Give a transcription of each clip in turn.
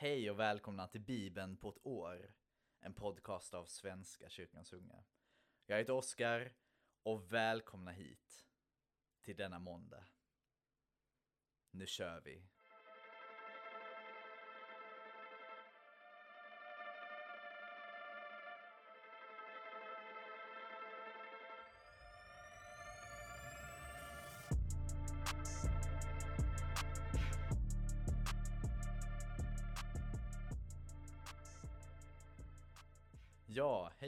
Hej och välkomna till Bibeln på ett år, en podcast av Svenska kyrkans unga. Jag heter Oskar och välkomna hit till denna måndag. Nu kör vi!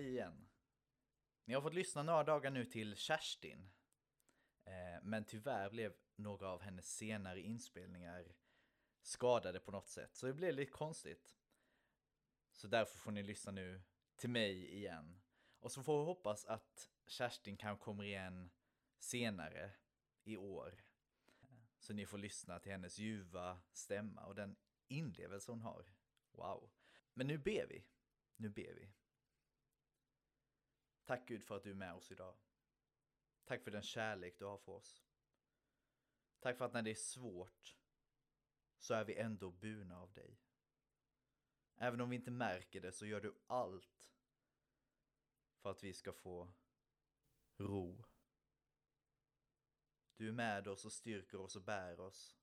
Hej igen. Ni har fått lyssna några dagar nu till Kerstin. Eh, men tyvärr blev några av hennes senare inspelningar skadade på något sätt, så det blev lite konstigt. Så därför får ni lyssna nu till mig igen. Och så får vi hoppas att Kerstin kan komma igen senare i år. Så ni får lyssna till hennes ljuva stämma och den inlevelse hon har. Wow. Men nu ber vi. Nu ber vi. Tack Gud för att du är med oss idag. Tack för den kärlek du har för oss. Tack för att när det är svårt så är vi ändå burna av dig. Även om vi inte märker det så gör du allt för att vi ska få ro. Du är med oss och styrker oss och bär oss.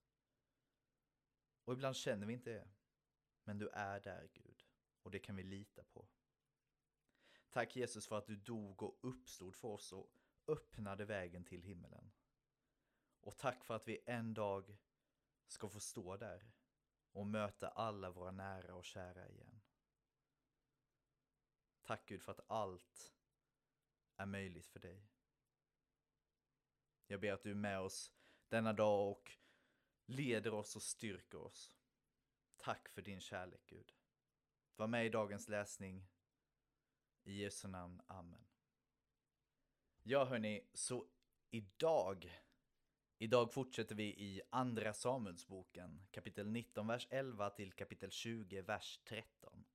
Och ibland känner vi inte det. Men du är där Gud. Och det kan vi lita på. Tack Jesus för att du dog och uppstod för oss och öppnade vägen till himmelen. Och tack för att vi en dag ska få stå där och möta alla våra nära och kära igen. Tack Gud för att allt är möjligt för dig. Jag ber att du är med oss denna dag och leder oss och styrker oss. Tack för din kärlek Gud. Var med i dagens läsning i Jesu namn, Amen. Ja hörni, så idag, idag fortsätter vi i Andra Samuelsboken, kapitel 19, vers 11 till kapitel 20, vers 13.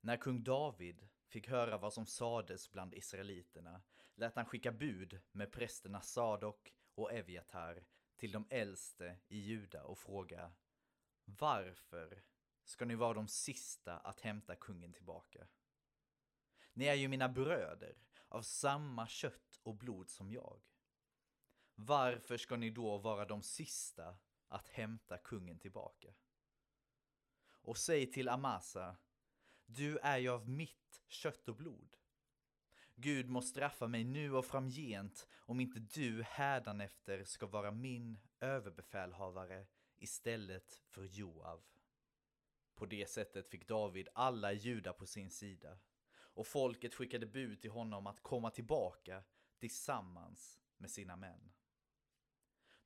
När kung David fick höra vad som sades bland israeliterna lät han skicka bud med prästerna Sadok och Eviatar till de äldste i Juda och fråga Varför ska ni vara de sista att hämta kungen tillbaka? Ni är ju mina bröder, av samma kött och blod som jag. Varför ska ni då vara de sista att hämta kungen tillbaka? Och säg till Amasa, du är ju av mitt kött och blod. Gud må straffa mig nu och framgent om inte du hädanefter ska vara min överbefälhavare istället för Joav. På det sättet fick David alla judar på sin sida och folket skickade bud till honom att komma tillbaka tillsammans med sina män.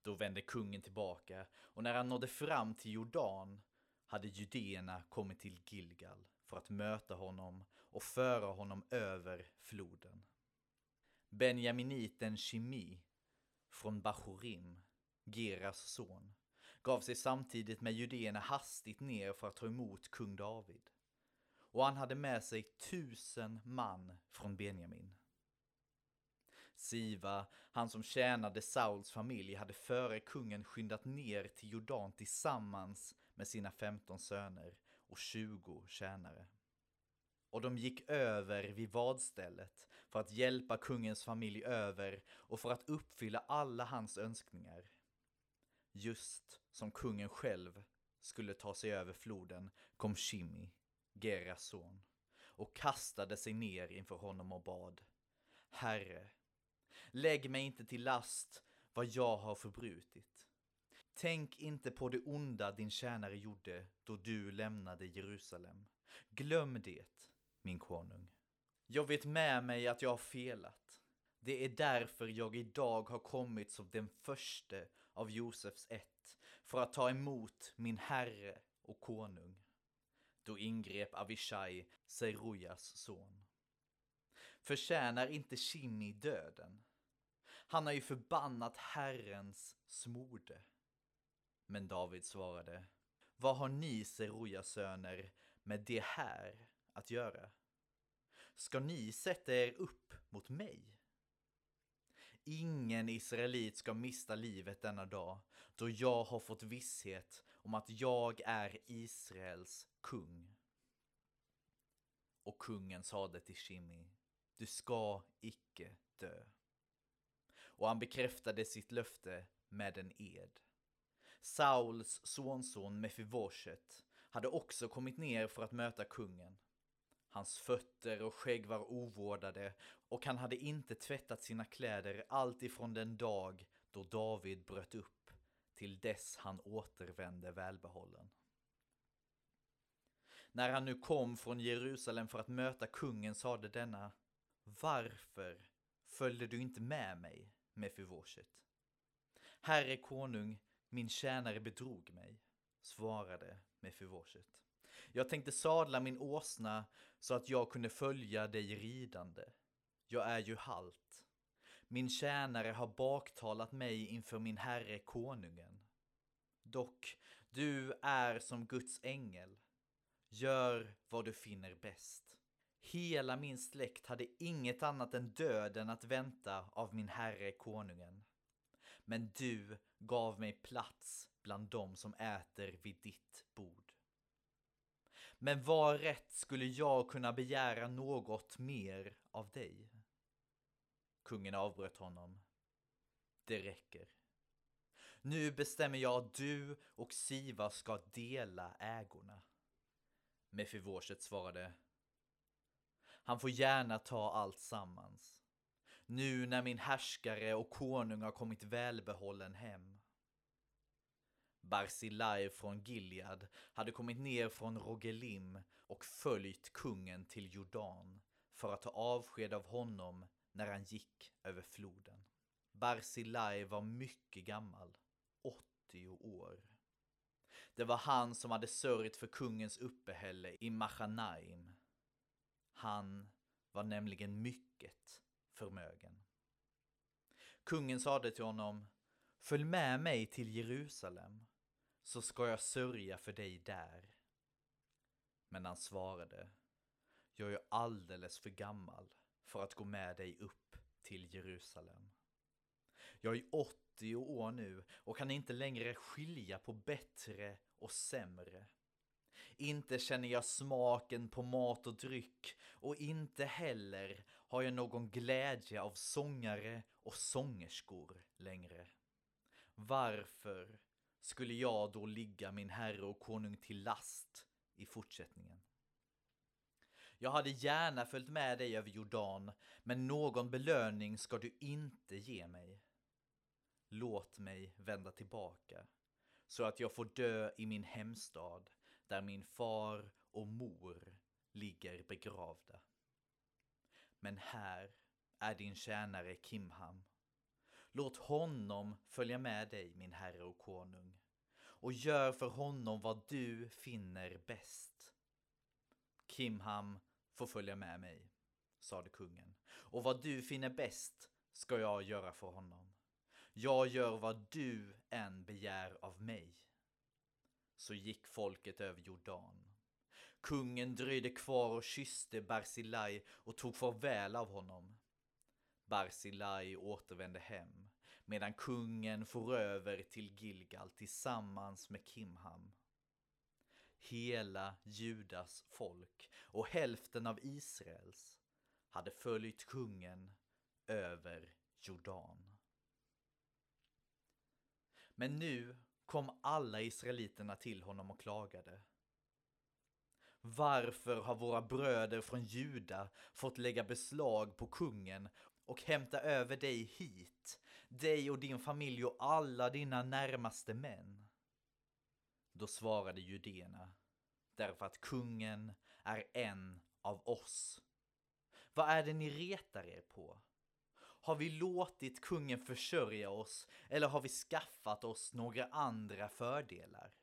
Då vände kungen tillbaka och när han nådde fram till Jordan hade judéerna kommit till Gilgal för att möta honom och föra honom över floden. Benjaminiten Shimi från Bachorim, Geras son, gav sig samtidigt med judéerna hastigt ner för att ta emot kung David och han hade med sig tusen man från Benjamin. Siva, han som tjänade Sauls familj, hade före kungen skyndat ner till Jordan tillsammans med sina femton söner och tjugo tjänare. Och de gick över vid vadstället för att hjälpa kungens familj över och för att uppfylla alla hans önskningar. Just som kungen själv skulle ta sig över floden kom Shimi Geras son, och kastade sig ner inför honom och bad. Herre, lägg mig inte till last vad jag har förbrutit. Tänk inte på det onda din tjänare gjorde då du lämnade Jerusalem. Glöm det, min konung. Jag vet med mig att jag har felat. Det är därför jag idag har kommit som den första av Josefs ett, för att ta emot min herre och konung. Då ingrep Avishai, Serujas son. Förtjänar inte Shinni döden? Han har ju förbannat Herrens smorde. Men David svarade, vad har ni Serujas söner med det här att göra? Ska ni sätta er upp mot mig? Ingen israelit ska mista livet denna dag, då jag har fått visshet om att jag är Israels kung. Och kungen sade till Shimi, du ska icke dö. Och han bekräftade sitt löfte med en ed. Sauls sonson Mefivoshet hade också kommit ner för att möta kungen. Hans fötter och skägg var ovårdade och han hade inte tvättat sina kläder allt ifrån den dag då David bröt upp till dess han återvände välbehållen. När han nu kom från Jerusalem för att möta kungen sade denna Varför följde du inte med mig, Mefivoshet? Herre konung, min tjänare bedrog mig, svarade Mefivoshet. Jag tänkte sadla min åsna så att jag kunde följa dig ridande. Jag är ju halt. Min tjänare har baktalat mig inför min herre konungen. Dock, du är som Guds ängel. Gör vad du finner bäst. Hela min släkt hade inget annat än döden att vänta av min herre konungen. Men du gav mig plats bland dem som äter vid ditt bord. Men var rätt skulle jag kunna begära något mer av dig? Kungen avbröt honom. Det räcker. Nu bestämmer jag att du och Siva ska dela ägorna. Mefivorset svarade. Han får gärna ta allt sammans. Nu när min härskare och konung har kommit välbehållen hem. Barzilai från Gilead hade kommit ner från Rogelim och följt kungen till Jordan för att ta avsked av honom när han gick över floden. Barzilai var mycket gammal, 80 år. Det var han som hade sörjt för kungens uppehälle i Machanaim. Han var nämligen mycket förmögen. Kungen sade till honom, följ med mig till Jerusalem så ska jag sörja för dig där. Men han svarade, jag är alldeles för gammal för att gå med dig upp till Jerusalem. Jag är 80 år nu och kan inte längre skilja på bättre och sämre. Inte känner jag smaken på mat och dryck och inte heller har jag någon glädje av sångare och sångerskor längre. Varför skulle jag då ligga min herre och konung till last i fortsättningen? Jag hade gärna följt med dig över Jordan, men någon belöning ska du inte ge mig. Låt mig vända tillbaka, så att jag får dö i min hemstad, där min far och mor ligger begravda. Men här är din tjänare Kimham. Låt honom följa med dig, min herre och konung, och gör för honom vad du finner bäst. Kimham får följa med mig, sade kungen, och vad du finner bäst ska jag göra för honom. Jag gör vad du än begär av mig. Så gick folket över Jordan. Kungen dröjde kvar och kysste Barzilai och tog farväl av honom. Barzilai återvände hem medan kungen for över till Gilgal tillsammans med Kimham. Hela Judas folk och hälften av Israels hade följt kungen över Jordan. Men nu kom alla israeliterna till honom och klagade. Varför har våra bröder från Juda fått lägga beslag på kungen och hämta över dig hit, dig och din familj och alla dina närmaste män? Då svarade judéerna, därför att kungen är en av oss. Vad är det ni retar er på? Har vi låtit kungen försörja oss eller har vi skaffat oss några andra fördelar?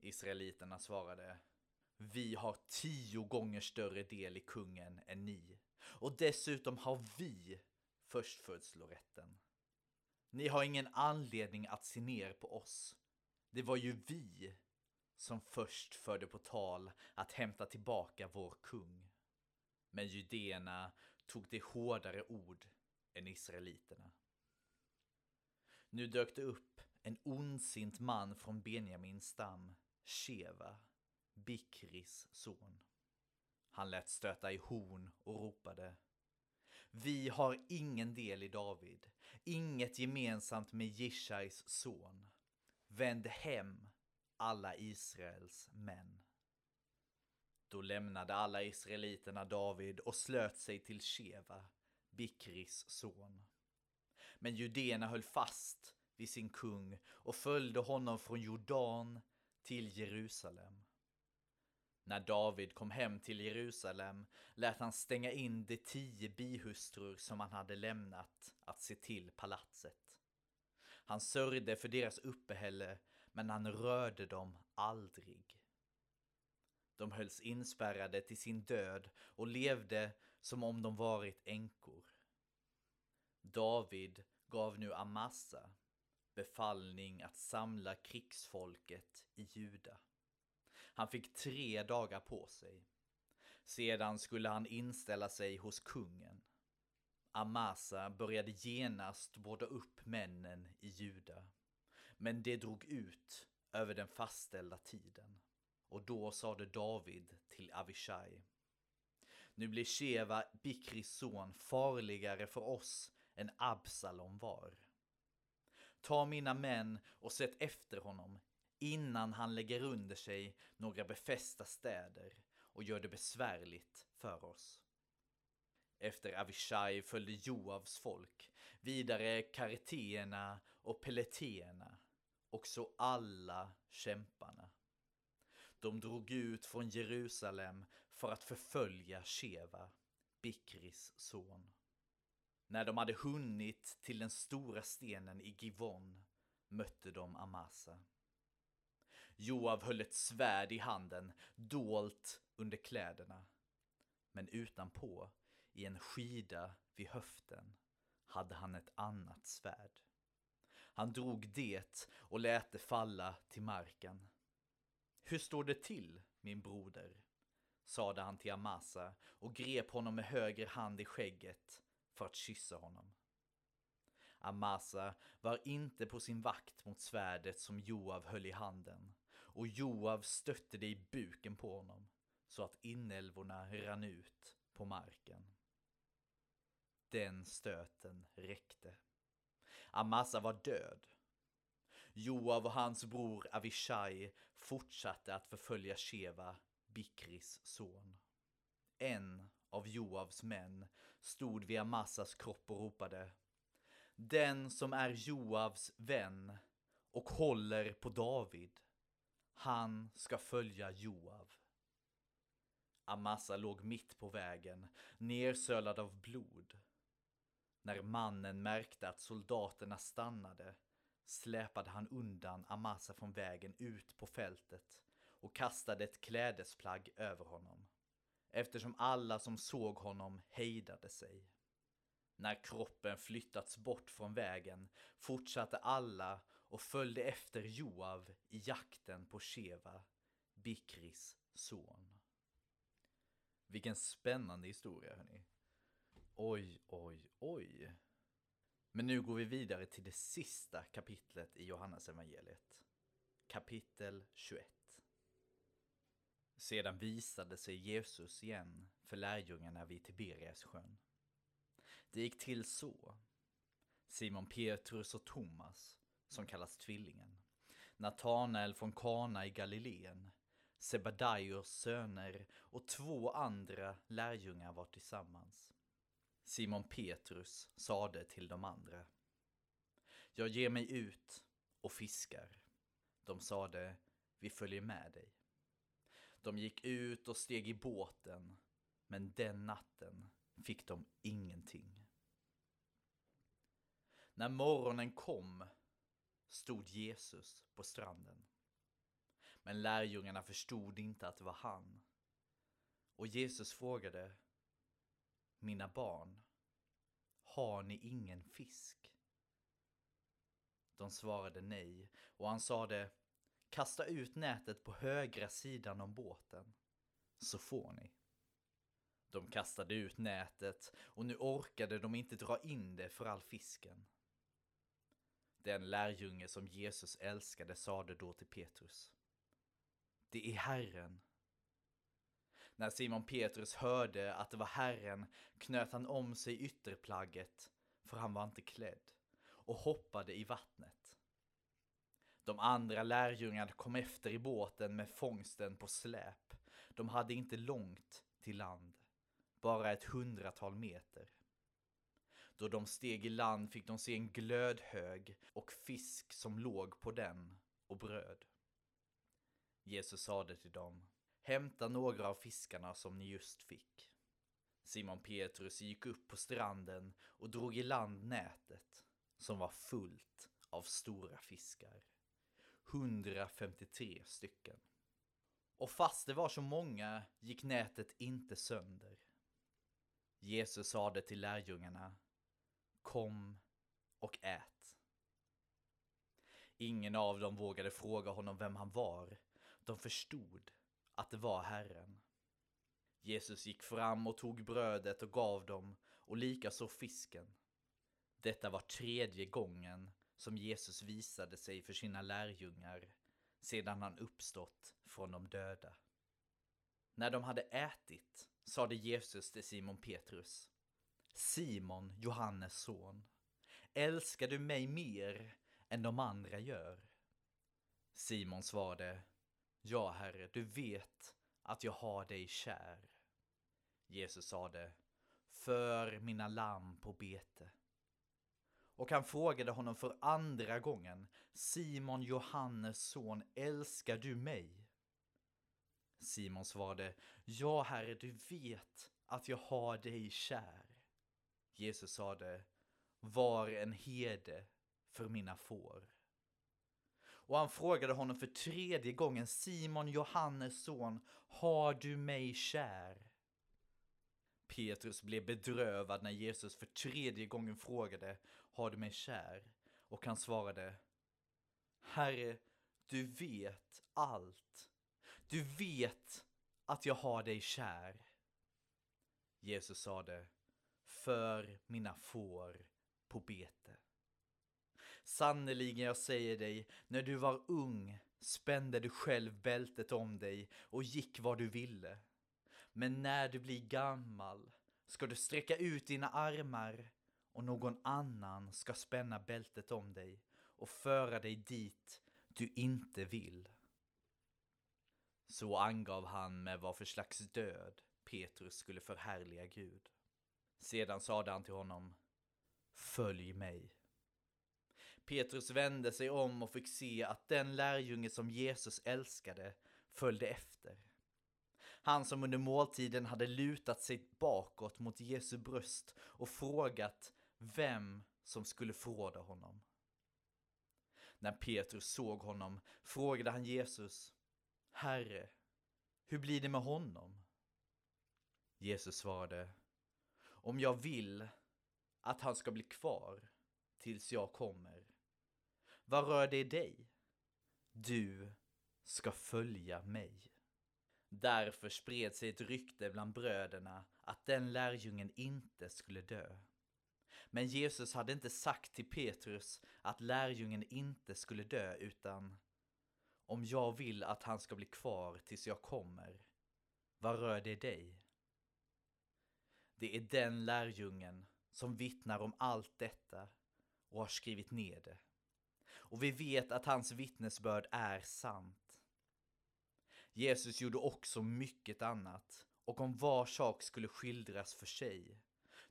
Israeliterna svarade Vi har tio gånger större del i kungen än ni och dessutom har vi förstfödslorätten. Ni har ingen anledning att se ner på oss. Det var ju vi som först förde på tal att hämta tillbaka vår kung. Men judéerna tog det hårdare ord än israeliterna. Nu dök det upp en ondsint man från Benjamins stam, Sheva, Bikris son. Han lät stöta i horn och ropade Vi har ingen del i David, inget gemensamt med Jishais son. Vänd hem, alla Israels män. Då lämnade alla israeliterna David och slöt sig till Sheva, Bikris son. Men judéerna höll fast vid sin kung och följde honom från Jordan till Jerusalem. När David kom hem till Jerusalem lät han stänga in de tio bihustrur som han hade lämnat att se till palatset. Han sörjde för deras uppehälle, men han rörde dem aldrig. De hölls inspärrade till sin död och levde som om de varit änkor. David gav nu Amasa befallning att samla krigsfolket i Juda. Han fick tre dagar på sig. Sedan skulle han inställa sig hos kungen. Amasa började genast båda upp männen i Juda. Men det drog ut över den fastställda tiden. Och då sade David till Avishai. Nu blir Sheva, Bikris son, farligare för oss än Absalom var. Ta mina män och sätt efter honom innan han lägger under sig några befästa städer och gör det besvärligt för oss. Efter Avishai följde Joavs folk, vidare kariteerna och peleteerna, och så alla kämparna. De drog ut från Jerusalem för att förfölja Sheva, Bikris son. När de hade hunnit till den stora stenen i Givon mötte de Amasa. Joav höll ett svärd i handen, dolt under kläderna. Men utanpå, i en skida vid höften, hade han ett annat svärd. Han drog det och lät det falla till marken. Hur står det till, min broder? sade han till Amasa och grep honom med höger hand i skägget för att kyssa honom. Amasa var inte på sin vakt mot svärdet som Joav höll i handen och Joav stötte det i buken på honom så att inälvorna rann ut på marken. Den stöten räckte. Amasa var död. Joav och hans bror Avishai fortsatte att förfölja Sheva, Bikris son. En av Joavs män stod vid Amasas kropp och ropade Den som är Joavs vän och håller på David, han ska följa Joav. Amasa låg mitt på vägen, nersölad av blod. När mannen märkte att soldaterna stannade släpade han undan Amasa från vägen ut på fältet och kastade ett klädesplagg över honom eftersom alla som såg honom hejdade sig. När kroppen flyttats bort från vägen fortsatte alla och följde efter Joav i jakten på Sheva, Bikris son. Vilken spännande historia hörni. Oj, oj, oj. Men nu går vi vidare till det sista kapitlet i Johannes evangeliet. Kapitel 21. Sedan visade sig Jesus igen för lärjungarna vid Tiberias sjön. Det gick till så. Simon Petrus och Thomas, som kallas Tvillingen, Natanael från Kana i Galileen, Sebadaios söner och två andra lärjungar var tillsammans. Simon Petrus sade till de andra. Jag ger mig ut och fiskar. De sade, vi följer med dig. De gick ut och steg i båten, men den natten fick de ingenting. När morgonen kom stod Jesus på stranden. Men lärjungarna förstod inte att det var han. Och Jesus frågade mina barn, har ni ingen fisk? De svarade nej och han sade Kasta ut nätet på högra sidan om båten, så får ni. De kastade ut nätet och nu orkade de inte dra in det för all fisken. Den lärjunge som Jesus älskade sade då till Petrus. Det är Herren. När Simon Petrus hörde att det var Herren knöt han om sig ytterplagget, för han var inte klädd, och hoppade i vattnet. De andra lärjungarna kom efter i båten med fångsten på släp. De hade inte långt till land, bara ett hundratal meter. Då de steg i land fick de se en glödhög och fisk som låg på den och bröd. Jesus sade till dem, hämta några av fiskarna som ni just fick. Simon Petrus gick upp på stranden och drog i land nätet som var fullt av stora fiskar. 153 stycken. Och fast det var så många gick nätet inte sönder. Jesus sade till lärjungarna Kom och ät. Ingen av dem vågade fråga honom vem han var. De förstod att det var Herren. Jesus gick fram och tog brödet och gav dem och likaså fisken. Detta var tredje gången som Jesus visade sig för sina lärjungar sedan han uppstått från de döda. När de hade ätit sade Jesus till Simon Petrus Simon, Johannes son, älskar du mig mer än de andra gör? Simon svarade Ja, Herre, du vet att jag har dig kär. Jesus sade För mina lamm på bete. Och han frågade honom för andra gången Simon, Johannes son, älskar du mig? Simon svarade Ja, Herre, du vet att jag har dig kär. Jesus sade, var en herde för mina får. Och han frågade honom för tredje gången, Simon Johannes son, har du mig kär? Petrus blev bedrövad när Jesus för tredje gången frågade, har du mig kär? Och han svarade, Herre, du vet allt. Du vet att jag har dig kär. Jesus sade, för mina får på bete. Sannerligen, jag säger dig, när du var ung spände du själv bältet om dig och gick var du ville. Men när du blir gammal ska du sträcka ut dina armar och någon annan ska spänna bältet om dig och föra dig dit du inte vill. Så angav han med vad för slags död Petrus skulle förhärliga Gud. Sedan sade han till honom Följ mig. Petrus vände sig om och fick se att den lärjunge som Jesus älskade följde efter. Han som under måltiden hade lutat sig bakåt mot Jesu bröst och frågat vem som skulle förråda honom. När Petrus såg honom frågade han Jesus Herre, hur blir det med honom? Jesus svarade om jag vill att han ska bli kvar tills jag kommer. Vad rör det dig? Du ska följa mig. Därför spred sig ett rykte bland bröderna att den lärjungen inte skulle dö. Men Jesus hade inte sagt till Petrus att lärjungen inte skulle dö utan om jag vill att han ska bli kvar tills jag kommer, vad rör det dig? Det är den lärjungen som vittnar om allt detta och har skrivit ner det. Och vi vet att hans vittnesbörd är sant. Jesus gjorde också mycket annat och om var sak skulle skildras för sig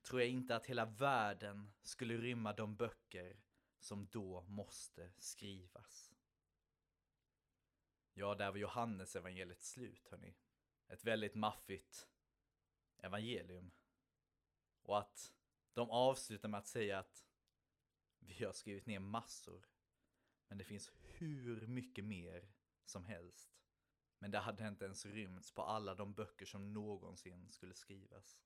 tror jag inte att hela världen skulle rymma de böcker som då måste skrivas. Ja, där var Johannes evangeliet slut, hörni. Ett väldigt maffigt evangelium. Och att de avslutar med att säga att vi har skrivit ner massor. Men det finns hur mycket mer som helst. Men det hade inte ens rymts på alla de böcker som någonsin skulle skrivas.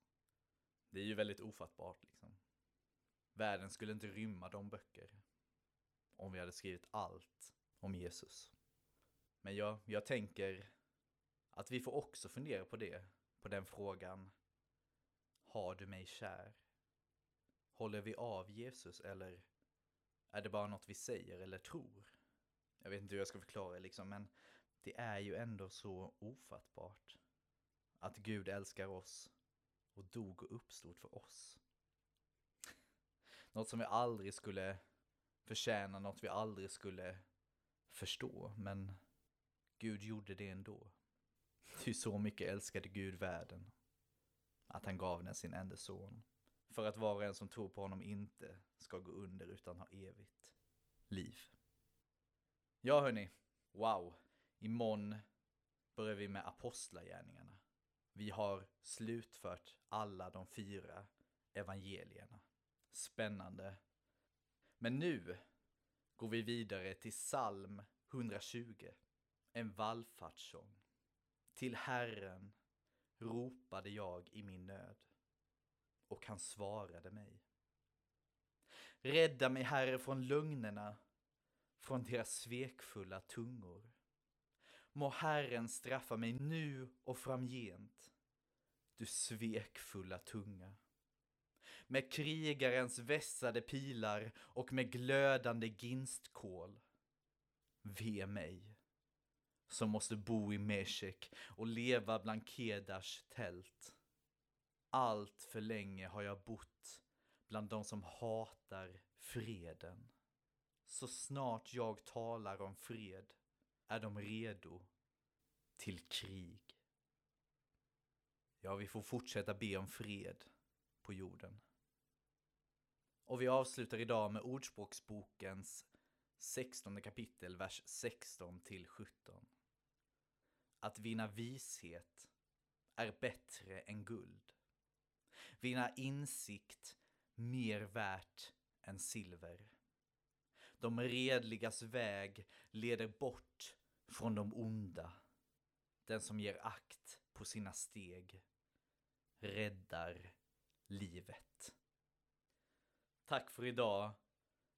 Det är ju väldigt ofattbart liksom. Världen skulle inte rymma de böcker. Om vi hade skrivit allt om Jesus. Men ja, jag tänker att vi får också fundera på det, på den frågan. Har du mig kär? Håller vi av Jesus eller är det bara något vi säger eller tror? Jag vet inte hur jag ska förklara det liksom, men det är ju ändå så ofattbart. Att Gud älskar oss och dog och uppstod för oss. Något som vi aldrig skulle förtjäna, något vi aldrig skulle förstå, men Gud gjorde det ändå. Ty så mycket älskade Gud världen, att han gav den sin enda son, för att var och en som tror på honom inte ska gå under utan ha evigt liv. Ja hörni, wow, imorgon börjar vi med apostlagärningarna. Vi har slutfört alla de fyra evangelierna. Spännande. Men nu går vi vidare till psalm 120, en vallfartssång. Till Herren ropade jag i min nöd och han svarade mig. Rädda mig, Herre, från lögnerna, från deras svekfulla tungor. Må Herren straffa mig nu och framgent, du svekfulla tunga. Med krigarens vässade pilar och med glödande ginstkål. Ve mig, som måste bo i Meshek och leva bland Kedars tält. Allt för länge har jag bott bland de som hatar freden. Så snart jag talar om fred är de redo till krig. Ja, vi får fortsätta be om fred på jorden. Och vi avslutar idag med Ordspråksbokens 16 kapitel, vers 16 till 17. Att vinna vishet är bättre än guld. Vinna insikt mer värt än silver. De redligas väg leder bort från de onda. Den som ger akt på sina steg räddar livet. Tack för idag,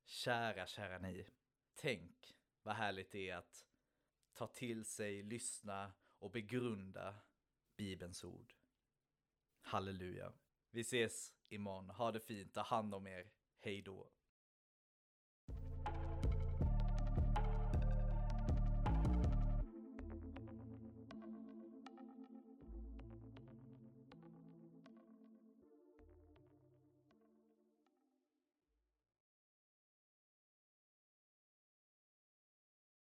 kära, kära ni. Tänk vad härligt det är att ta till sig, lyssna och begrunda Bibelns ord. Halleluja. Vi ses imorgon. Ha det fint. Ta hand om er. Hej då.